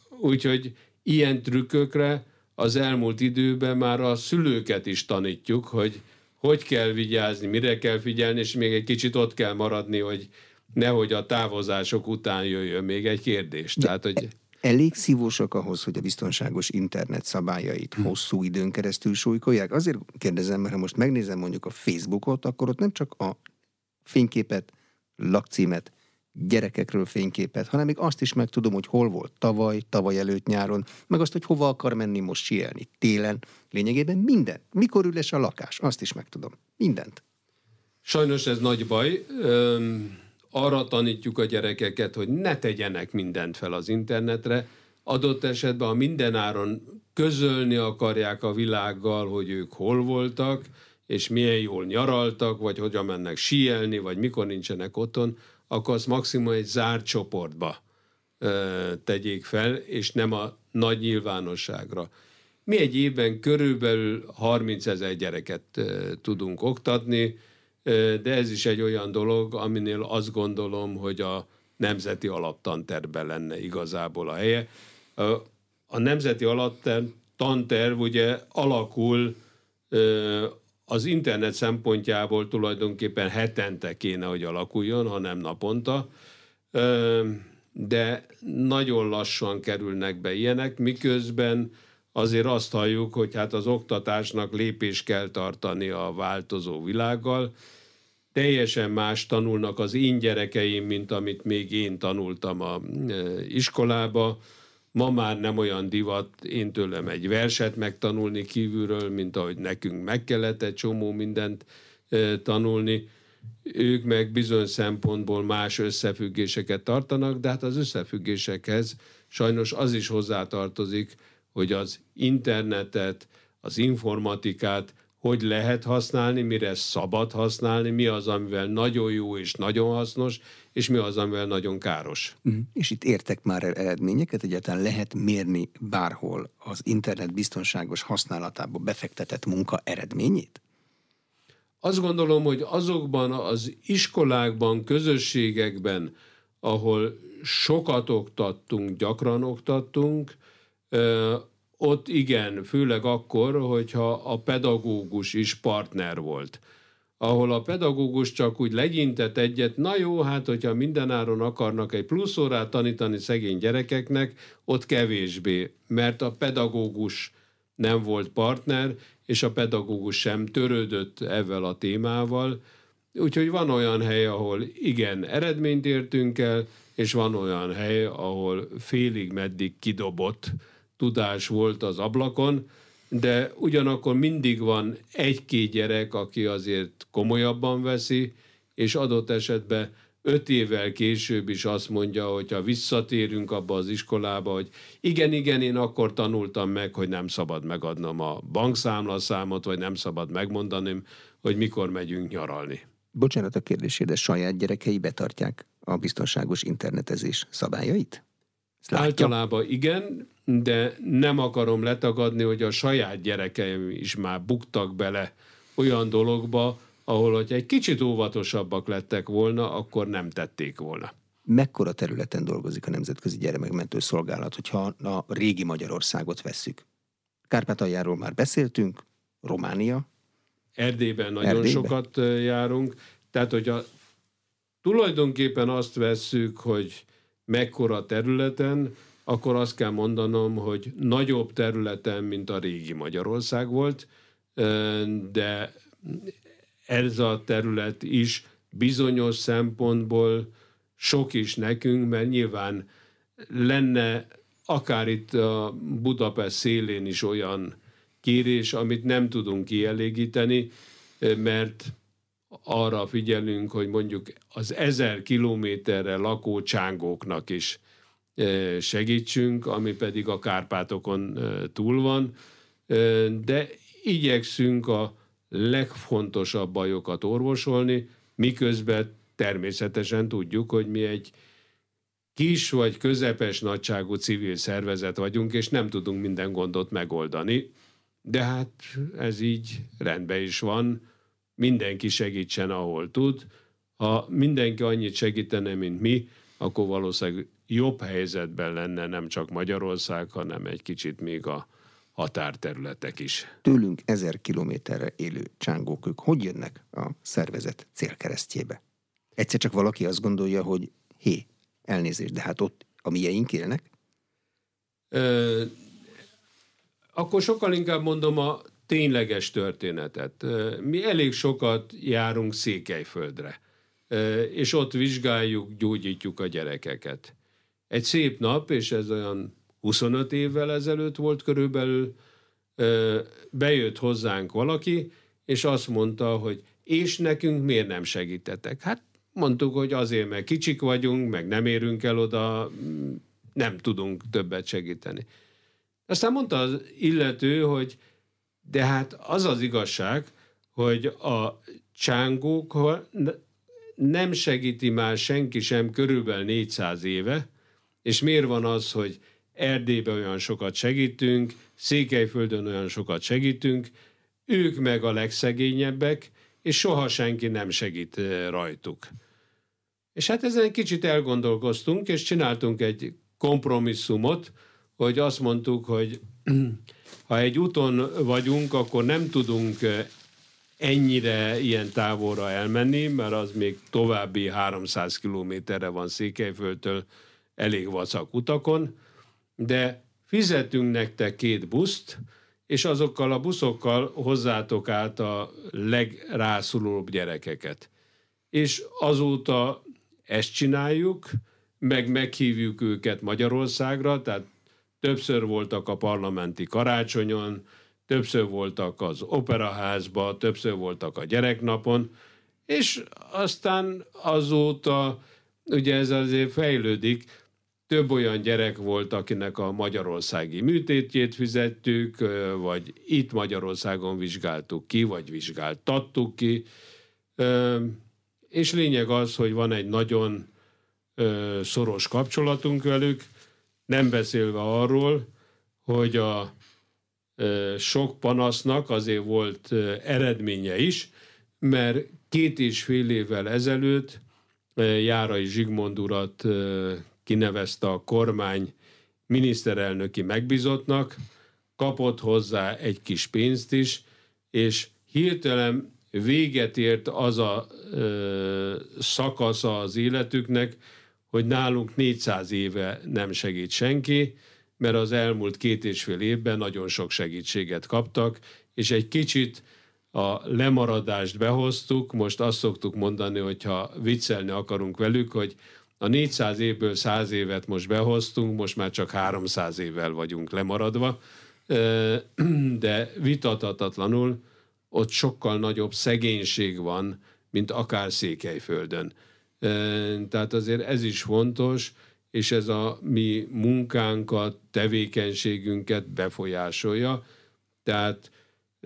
úgyhogy ilyen trükkökre az elmúlt időben már a szülőket is tanítjuk, hogy hogy kell vigyázni, mire kell figyelni, és még egy kicsit ott kell maradni, hogy nehogy a távozások után jöjjön még egy kérdés. Tehát, hogy... Elég szívósak ahhoz, hogy a biztonságos internet szabályait hm. hosszú időn keresztül súlykolják? Azért kérdezem, mert ha most megnézem mondjuk a Facebookot, akkor ott nem csak a fényképet, lakcímet, gyerekekről fényképet, hanem még azt is megtudom, hogy hol volt tavaly, tavaly előtt nyáron, meg azt, hogy hova akar menni most sielni télen. Lényegében minden. Mikor üles a lakás, azt is megtudom. Mindent. Sajnos ez nagy baj. Öm, arra tanítjuk a gyerekeket, hogy ne tegyenek mindent fel az internetre. Adott esetben a mindenáron közölni akarják a világgal, hogy ők hol voltak, és milyen jól nyaraltak, vagy hogyan mennek síelni, vagy mikor nincsenek otthon, akkor azt maximum egy zárt csoportba ö, tegyék fel, és nem a nagy nyilvánosságra. Mi egy évben körülbelül 30 ezer gyereket ö, tudunk oktatni, de ez is egy olyan dolog, aminél azt gondolom, hogy a nemzeti alaptanterben lenne igazából a helye. A, nemzeti alaptanterv ugye alakul az internet szempontjából tulajdonképpen hetente kéne, hogy alakuljon, hanem naponta, de nagyon lassan kerülnek be ilyenek, miközben azért azt halljuk, hogy hát az oktatásnak lépés kell tartani a változó világgal. Teljesen más tanulnak az én gyerekeim, mint amit még én tanultam a iskolába Ma már nem olyan divat én tőlem egy verset megtanulni kívülről, mint ahogy nekünk meg kellett egy csomó mindent tanulni. Ők meg bizony szempontból más összefüggéseket tartanak, de hát az összefüggésekhez sajnos az is hozzátartozik, hogy az internetet, az informatikát hogy lehet használni, mire szabad használni, mi az, amivel nagyon jó és nagyon hasznos, és mi az, amivel nagyon káros. Uh-huh. És itt értek már el eredményeket, egyáltalán lehet mérni bárhol az internet biztonságos használatába befektetett munka eredményét? Azt gondolom, hogy azokban az iskolákban, közösségekben, ahol sokat oktattunk, gyakran oktattunk, ott igen, főleg akkor, hogyha a pedagógus is partner volt ahol a pedagógus csak úgy legyintett egyet, na jó, hát hogyha mindenáron akarnak egy plusz órát tanítani szegény gyerekeknek, ott kevésbé, mert a pedagógus nem volt partner, és a pedagógus sem törődött ezzel a témával. Úgyhogy van olyan hely, ahol igen, eredményt értünk el, és van olyan hely, ahol félig meddig kidobott tudás volt az ablakon, de ugyanakkor mindig van egy-két gyerek, aki azért komolyabban veszi, és adott esetben öt évvel később is azt mondja, hogy ha visszatérünk abba az iskolába, hogy igen, igen, én akkor tanultam meg, hogy nem szabad megadnom a bankszámlaszámot, vagy nem szabad megmondanom, hogy mikor megyünk nyaralni. Bocsánat a kérdésére, de saját gyerekei betartják a biztonságos internetezés szabályait? Általában igen, de nem akarom letagadni, hogy a saját gyerekeim is már buktak bele olyan dologba, ahol, hogy egy kicsit óvatosabbak lettek volna, akkor nem tették volna. Mekkora területen dolgozik a Nemzetközi Gyermekmentő Szolgálat, hogyha a régi Magyarországot vesszük? Kárpátaljáról már beszéltünk, Románia. Erdélyben nagyon Erdélyben? sokat járunk. Tehát, hogyha tulajdonképpen azt vesszük, hogy mekkora területen, akkor azt kell mondanom, hogy nagyobb területen, mint a régi Magyarország volt, de ez a terület is bizonyos szempontból sok is nekünk, mert nyilván lenne akár itt a Budapest szélén is olyan kérés, amit nem tudunk kielégíteni, mert arra figyelünk, hogy mondjuk az ezer kilométerre lakó csángóknak is segítsünk, ami pedig a Kárpátokon túl van, de igyekszünk a legfontosabb bajokat orvosolni, miközben természetesen tudjuk, hogy mi egy kis vagy közepes nagyságú civil szervezet vagyunk, és nem tudunk minden gondot megoldani, de hát ez így rendben is van, mindenki segítsen, ahol tud. Ha mindenki annyit segítene, mint mi, akkor valószínűleg jobb helyzetben lenne nem csak Magyarország, hanem egy kicsit még a határterületek is. Tőlünk ezer kilométerre élő csángók, ők hogy jönnek a szervezet célkeresztjébe? Egyszer csak valaki azt gondolja, hogy hé, elnézést, de hát ott a mieink élnek? Ö, akkor sokkal inkább mondom a tényleges történetet. Mi elég sokat járunk Székelyföldre, és ott vizsgáljuk, gyógyítjuk a gyerekeket. Egy szép nap, és ez olyan 25 évvel ezelőtt volt körülbelül, bejött hozzánk valaki, és azt mondta, hogy és nekünk miért nem segítetek? Hát mondtuk, hogy azért, mert kicsik vagyunk, meg nem érünk el oda, nem tudunk többet segíteni. Aztán mondta az illető, hogy de hát az az igazság, hogy a csángók nem segíti már senki sem körülbelül 400 éve, és miért van az, hogy Erdélyben olyan sokat segítünk, Székelyföldön olyan sokat segítünk, ők meg a legszegényebbek, és soha senki nem segít rajtuk. És hát ezen egy kicsit elgondolkoztunk, és csináltunk egy kompromisszumot, hogy azt mondtuk, hogy ha egy úton vagyunk, akkor nem tudunk ennyire ilyen távolra elmenni, mert az még további 300 kilométerre van Székelyföldtől elég vacak utakon, de fizetünk nektek két buszt, és azokkal a buszokkal hozzátok át a legrászulóbb gyerekeket. És azóta ezt csináljuk, meg meghívjuk őket Magyarországra, tehát többször voltak a parlamenti karácsonyon, többször voltak az operaházba, többször voltak a gyereknapon, és aztán azóta ugye ez azért fejlődik, több olyan gyerek volt, akinek a magyarországi műtétjét fizettük, vagy itt Magyarországon vizsgáltuk ki, vagy vizsgáltattuk ki. És lényeg az, hogy van egy nagyon szoros kapcsolatunk velük, nem beszélve arról, hogy a sok panasznak azért volt eredménye is, mert két és fél évvel ezelőtt Járai Zsigmond urat kinevezte a kormány miniszterelnöki megbizotnak, kapott hozzá egy kis pénzt is, és hirtelen véget ért az a ö, szakasza az életüknek, hogy nálunk 400 éve nem segít senki, mert az elmúlt két és fél évben nagyon sok segítséget kaptak, és egy kicsit a lemaradást behoztuk, most azt szoktuk mondani, hogyha viccelni akarunk velük, hogy a 400 évből 100 évet most behoztunk, most már csak 300 évvel vagyunk lemaradva, de vitathatatlanul ott sokkal nagyobb szegénység van, mint akár Székelyföldön. Tehát azért ez is fontos, és ez a mi munkánkat, tevékenységünket befolyásolja. Tehát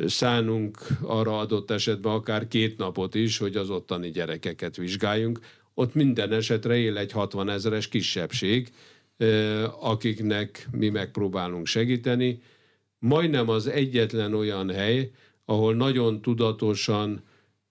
szánunk arra adott esetben akár két napot is, hogy az ottani gyerekeket vizsgáljunk, ott minden esetre él egy 60 ezeres kisebbség, akiknek mi megpróbálunk segíteni. Majdnem az egyetlen olyan hely, ahol nagyon tudatosan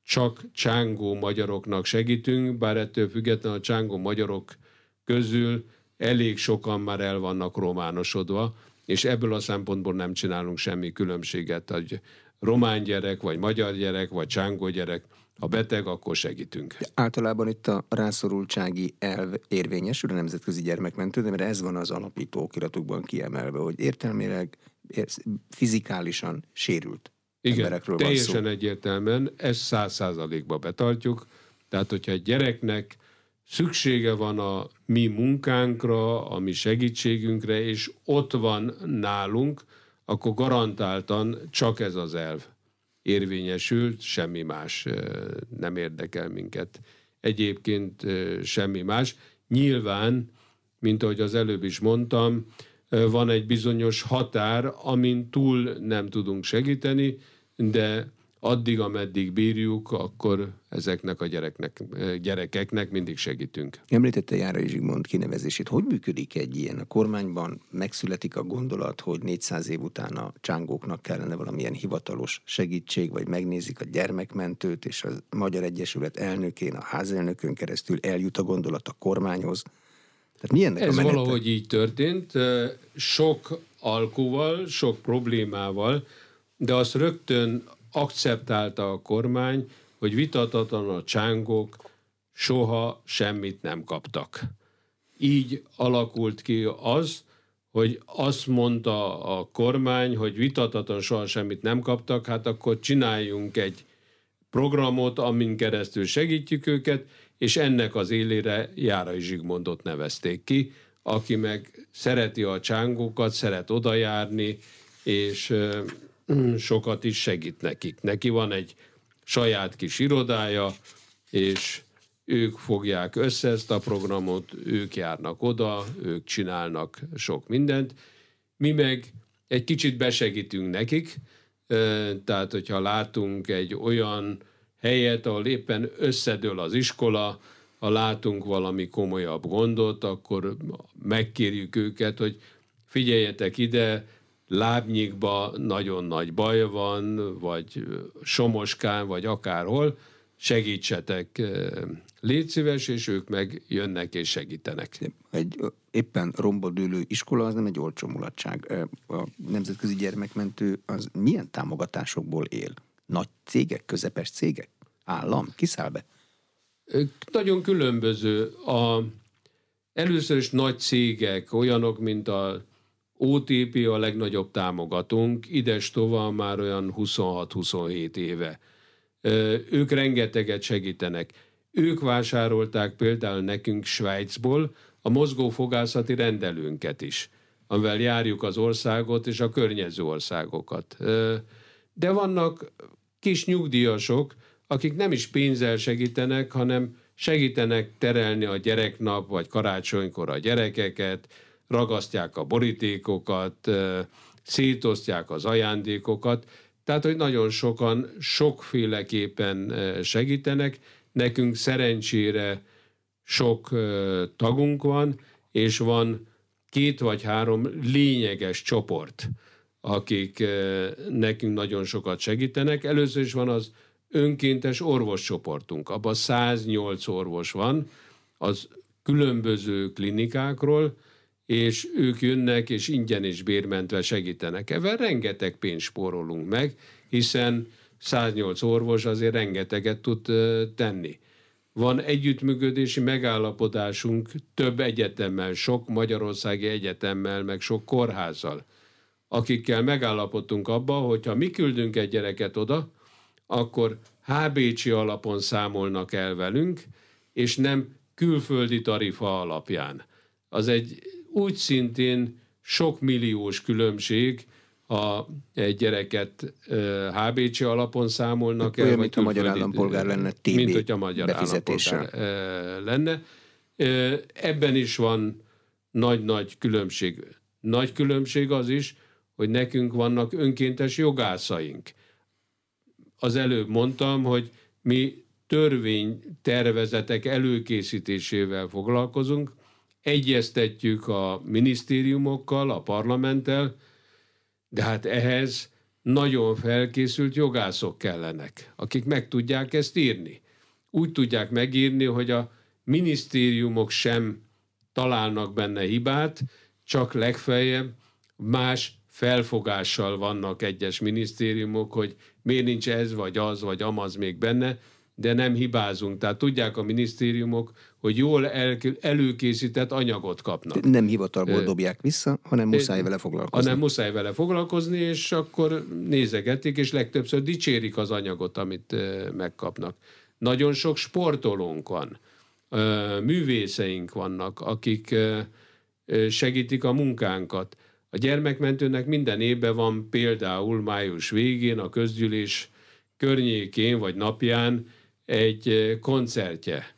csak csángó magyaroknak segítünk, bár ettől függetlenül a csángó magyarok közül elég sokan már el vannak románosodva, és ebből a szempontból nem csinálunk semmi különbséget, hogy román gyerek, vagy magyar gyerek, vagy csángó gyerek, ha beteg, akkor segítünk. De általában itt a rászorultsági elv érvényesül a Nemzetközi Gyermekmentő, de mert ez van az alapító okiratokban kiemelve, hogy értelmileg, fizikálisan sérült Igen, emberekről teljesen van szó. egyértelműen, ezt száz százalékba betartjuk, tehát hogyha egy gyereknek szüksége van a mi munkánkra, a mi segítségünkre, és ott van nálunk, akkor garantáltan csak ez az elv érvényesült, semmi más nem érdekel minket. Egyébként semmi más. Nyilván, mint ahogy az előbb is mondtam, van egy bizonyos határ, amin túl nem tudunk segíteni, de addig, ameddig bírjuk, akkor ezeknek a gyereknek, gyerekeknek mindig segítünk. Említette Járai Zsigmond kinevezését. Hogy működik egy ilyen? A kormányban megszületik a gondolat, hogy 400 év után a csángóknak kellene valamilyen hivatalos segítség, vagy megnézik a gyermekmentőt, és a Magyar Egyesület elnökén, a házelnökön keresztül eljut a gondolat a kormányhoz. Tehát mi ennek Ez a valahogy így történt, sok alkuval, sok problémával, de azt rögtön akceptálta a kormány, hogy vitatatlan a csángok soha semmit nem kaptak. Így alakult ki az, hogy azt mondta a kormány, hogy vitatatlan soha semmit nem kaptak, hát akkor csináljunk egy programot, amin keresztül segítjük őket, és ennek az élére Járai Zsigmondot nevezték ki, aki meg szereti a csángokat, szeret odajárni, és sokat is segít nekik. Neki van egy saját kis irodája, és ők fogják össze ezt a programot, ők járnak oda, ők csinálnak sok mindent. Mi meg egy kicsit besegítünk nekik, tehát hogyha látunk egy olyan helyet, ahol éppen összedől az iskola, ha látunk valami komolyabb gondot, akkor megkérjük őket, hogy figyeljetek ide, lábnyikba nagyon nagy baj van, vagy Somoskán, vagy akárhol, segítsetek, légy szíves, és ők meg jönnek és segítenek. Egy éppen romba dőlő iskola az nem egy olcsó mulatság. A Nemzetközi Gyermekmentő az milyen támogatásokból él? Nagy cégek, közepes cégek? Állam? Kiszáll be? Nagyon különböző. A, először is nagy cégek, olyanok, mint a OTP a legnagyobb támogatónk, ides tovább már olyan 26-27 éve. Ők rengeteget segítenek. Ők vásárolták például nekünk Svájcból a mozgófogászati rendelőnket is, amivel járjuk az országot és a környező országokat. De vannak kis nyugdíjasok, akik nem is pénzzel segítenek, hanem segítenek terelni a gyereknap vagy karácsonykor a gyerekeket, ragasztják a borítékokat, szétosztják az ajándékokat, tehát, hogy nagyon sokan sokféleképpen segítenek. Nekünk szerencsére sok tagunk van, és van két vagy három lényeges csoport, akik nekünk nagyon sokat segítenek. Először is van az önkéntes orvoscsoportunk. Abban 108 orvos van, az különböző klinikákról, és ők jönnek, és ingyen és bérmentve segítenek. Ebben rengeteg pénzt spórolunk meg, hiszen 108 orvos azért rengeteget tud tenni. Van együttműködési megállapodásunk több egyetemmel, sok magyarországi egyetemmel, meg sok kórházzal, akikkel megállapodtunk abba, hogyha mi küldünk egy gyereket oda, akkor HBC alapon számolnak el velünk, és nem külföldi tarifa alapján. Az egy úgy szintén sok milliós különbség, ha egy gyereket HBC alapon számolnak el, Olyan, mint a magyar állampolgár lenne TB Mint hogy a magyar állampolgár lenne. Ebben is van nagy-nagy különbség. Nagy különbség az is, hogy nekünk vannak önkéntes jogászaink. Az előbb mondtam, hogy mi törvénytervezetek előkészítésével foglalkozunk, egyeztetjük a minisztériumokkal, a parlamenttel, de hát ehhez nagyon felkészült jogászok kellenek, akik meg tudják ezt írni. Úgy tudják megírni, hogy a minisztériumok sem találnak benne hibát, csak legfeljebb más felfogással vannak egyes minisztériumok, hogy miért nincs ez, vagy az, vagy amaz még benne, de nem hibázunk. Tehát tudják a minisztériumok, hogy jól el, előkészített anyagot kapnak. Nem hivatalból dobják vissza, hanem muszáj vele foglalkozni. Hanem muszáj vele foglalkozni, és akkor nézegetik, és legtöbbször dicsérik az anyagot, amit megkapnak. Nagyon sok sportolónk van, művészeink vannak, akik segítik a munkánkat. A gyermekmentőnek minden évben van például május végén, a közgyűlés környékén vagy napján egy koncertje.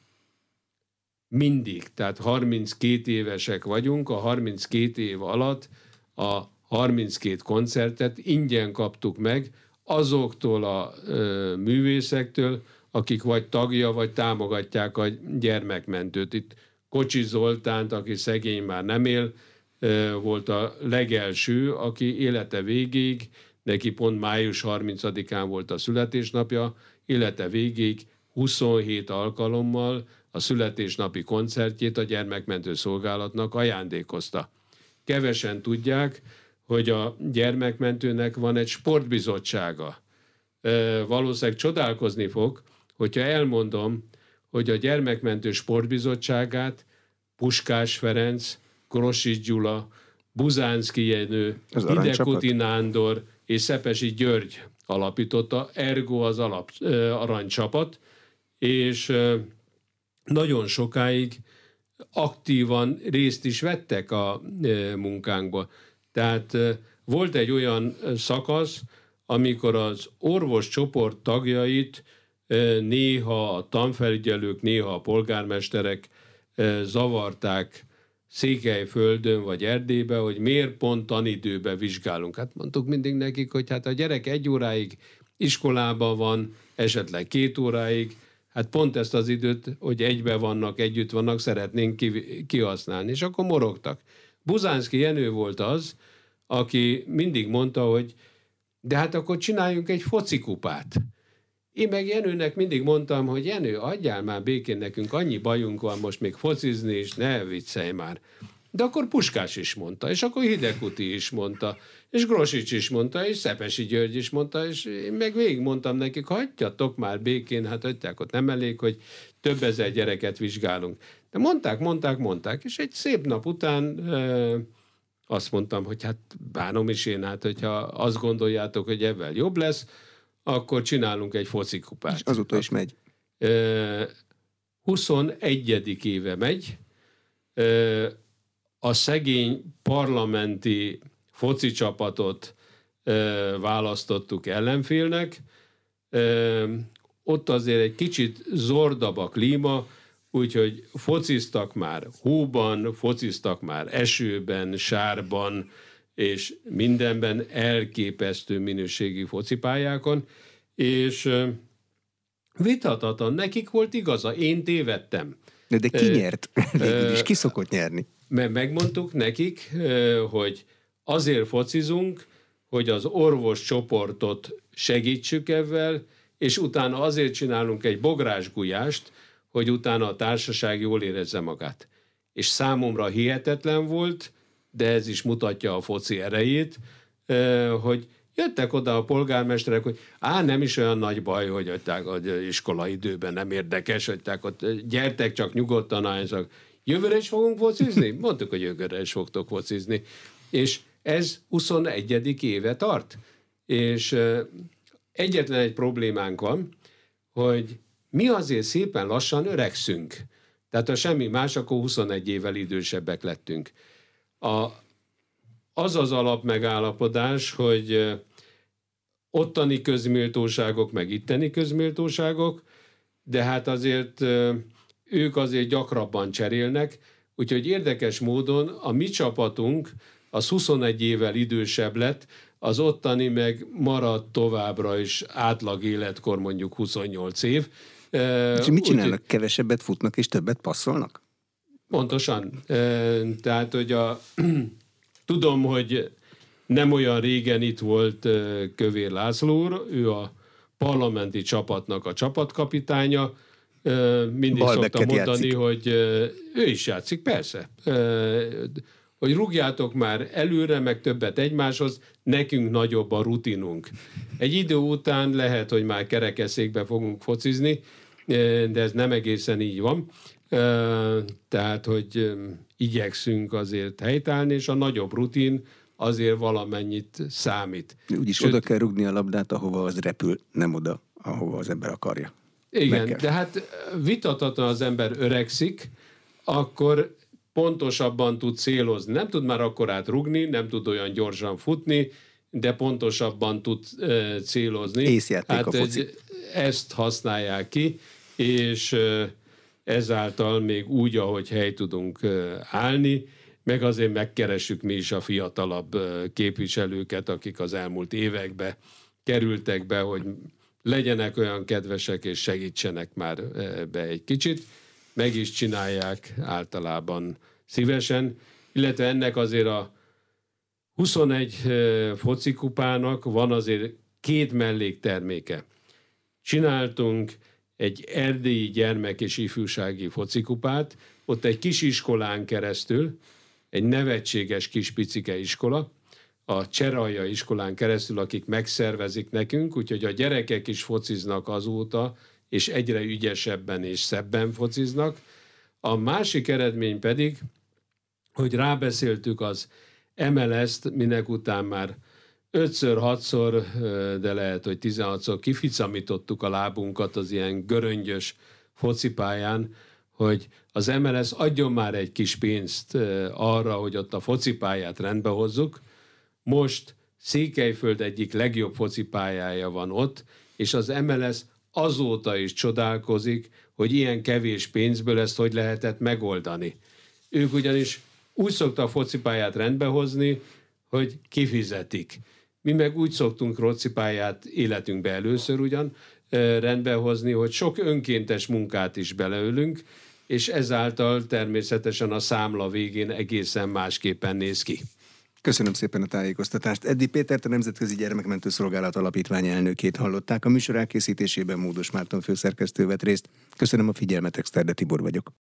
Mindig, tehát 32 évesek vagyunk, a 32 év alatt a 32 koncertet ingyen kaptuk meg azoktól a ö, művészektől, akik vagy tagja, vagy támogatják a gyermekmentőt. Itt Kocsi Zoltánt, aki szegény már nem él, volt a legelső, aki élete végéig, neki pont május 30-án volt a születésnapja, élete végéig 27 alkalommal a születésnapi koncertjét a gyermekmentő szolgálatnak ajándékozta. Kevesen tudják, hogy a gyermekmentőnek van egy sportbizottsága. Valószínűleg csodálkozni fog, hogyha elmondom, hogy a gyermekmentő sportbizottságát Puskás Ferenc, Krosics Gyula, Buzánszki Jenő, Hidekuti Nándor és Szepesi György alapította, ergo az alap, aranycsapat, és nagyon sokáig aktívan részt is vettek a munkánkba. Tehát volt egy olyan szakasz, amikor az orvos csoport tagjait néha a tanfelügyelők, néha a polgármesterek zavarták Székelyföldön vagy Erdélybe, hogy miért pont tanidőbe vizsgálunk. Hát mondtuk mindig nekik, hogy hát a gyerek egy óráig iskolában van, esetleg két óráig, hát pont ezt az időt, hogy egybe vannak, együtt vannak, szeretnénk kihasználni. És akkor morogtak. Buzánszki Jenő volt az, aki mindig mondta, hogy de hát akkor csináljunk egy focikupát. Én meg Jenőnek mindig mondtam, hogy Jenő, adjál már békén nekünk, annyi bajunk van most még focizni, és ne viccelj már. De akkor Puskás is mondta, és akkor Hidekuti is mondta, és Grosics is mondta, és Szepesi György is mondta, és én meg végig mondtam nekik, hagyjatok már békén, hát hagyják ott nem elég, hogy több ezer gyereket vizsgálunk. De mondták, mondták, mondták, és egy szép nap után e, azt mondtam, hogy hát bánom is én, hát hogyha azt gondoljátok, hogy ebben jobb lesz, akkor csinálunk egy focikupát. És azóta is megy. 21. éve megy. A szegény parlamenti foci csapatot választottuk ellenfélnek. Ott azért egy kicsit zordabb a klíma, úgyhogy fociztak már hóban, fociztak már esőben, sárban, és mindenben elképesztő minőségi focipályákon, és vitathatatlan, nekik volt igaza, én tévedtem. De, de ki nyert? Végül is ki szokott nyerni? Mert megmondtuk nekik, hogy azért focizunk, hogy az orvos csoportot segítsük ebben, és utána azért csinálunk egy bográsgulyást, hogy utána a társaság jól érezze magát. És számomra hihetetlen volt, de ez is mutatja a foci erejét, hogy jöttek oda a polgármesterek, hogy á, nem is olyan nagy baj, hogy adták, hogy iskola időben nem érdekes, hogy ott gyertek csak nyugodtan, álljanak. Jövőre is fogunk focizni? Mondtuk, hogy jövőre is fogtok focizni. És ez 21. éve tart. És egyetlen egy problémánk van, hogy mi azért szépen lassan öregszünk. Tehát ha semmi más, akkor 21 évvel idősebbek lettünk. A, az az alapmegállapodás, hogy ottani közméltóságok, meg itteni közméltóságok, de hát azért ők azért gyakrabban cserélnek, úgyhogy érdekes módon a mi csapatunk az 21 évvel idősebb lett, az ottani meg maradt továbbra is átlag életkor mondjuk 28 év. És mit csinálnak? Úgy, Kevesebbet futnak és többet passzolnak? Pontosan. Tehát, hogy a, tudom, hogy Nem olyan régen itt volt Kövér László úr, ő a parlamenti csapatnak a csapatkapitánya, mindig Balbeket szoktam mondani, játszik. hogy ő is játszik, persze. Hogy rúgjátok már előre, meg többet egymáshoz, nekünk nagyobb a rutinunk. Egy idő után lehet, hogy már kerekeszékbe fogunk focizni, de ez nem egészen így van. Tehát, hogy igyekszünk azért helytállni, és a nagyobb rutin azért valamennyit számít. Úgyis Sőt, oda kell rugni a labdát, ahova az repül, nem oda, ahova az ember akarja. Igen, de hát vitathatóan az ember öregszik, akkor pontosabban tud célozni. Nem tud már akkor átrugni, nem tud olyan gyorsan futni, de pontosabban tud uh, célozni. Észjáték hát a foci. Ezt használják ki, és uh, ezáltal még úgy, ahogy hely tudunk uh, állni, meg azért megkeressük mi is a fiatalabb képviselőket, akik az elmúlt években kerültek be, hogy legyenek olyan kedvesek és segítsenek már be egy kicsit. Meg is csinálják általában szívesen, illetve ennek azért a 21 focikupának van azért két mellékterméke. Csináltunk egy erdélyi gyermek és ifjúsági focikupát, ott egy kis iskolán keresztül, egy nevetséges kis picike iskola, a Cseralja iskolán keresztül, akik megszervezik nekünk, úgyhogy a gyerekek is fociznak azóta, és egyre ügyesebben és szebben fociznak. A másik eredmény pedig, hogy rábeszéltük az MLS-t, minek után már ötször, hatszor, de lehet, hogy 16-szor kificamítottuk a lábunkat az ilyen göröngyös focipályán, hogy az MLS adjon már egy kis pénzt arra, hogy ott a focipályát rendbe hozzuk. Most Székelyföld egyik legjobb focipályája van ott, és az MLS azóta is csodálkozik, hogy ilyen kevés pénzből ezt hogy lehetett megoldani. Ők ugyanis úgy szokta a focipályát rendbehozni, hogy kifizetik. Mi meg úgy szoktunk focipályát életünkbe először ugyan rendbehozni, hogy sok önkéntes munkát is beleölünk, és ezáltal természetesen a számla végén egészen másképpen néz ki. Köszönöm szépen a tájékoztatást. Eddi Pétert, a Nemzetközi Gyermekmentő Szolgálat Alapítvány elnökét hallották. A műsor elkészítésében Módos Márton főszerkesztő vett részt. Köszönöm a figyelmet, Exterde Tibor vagyok.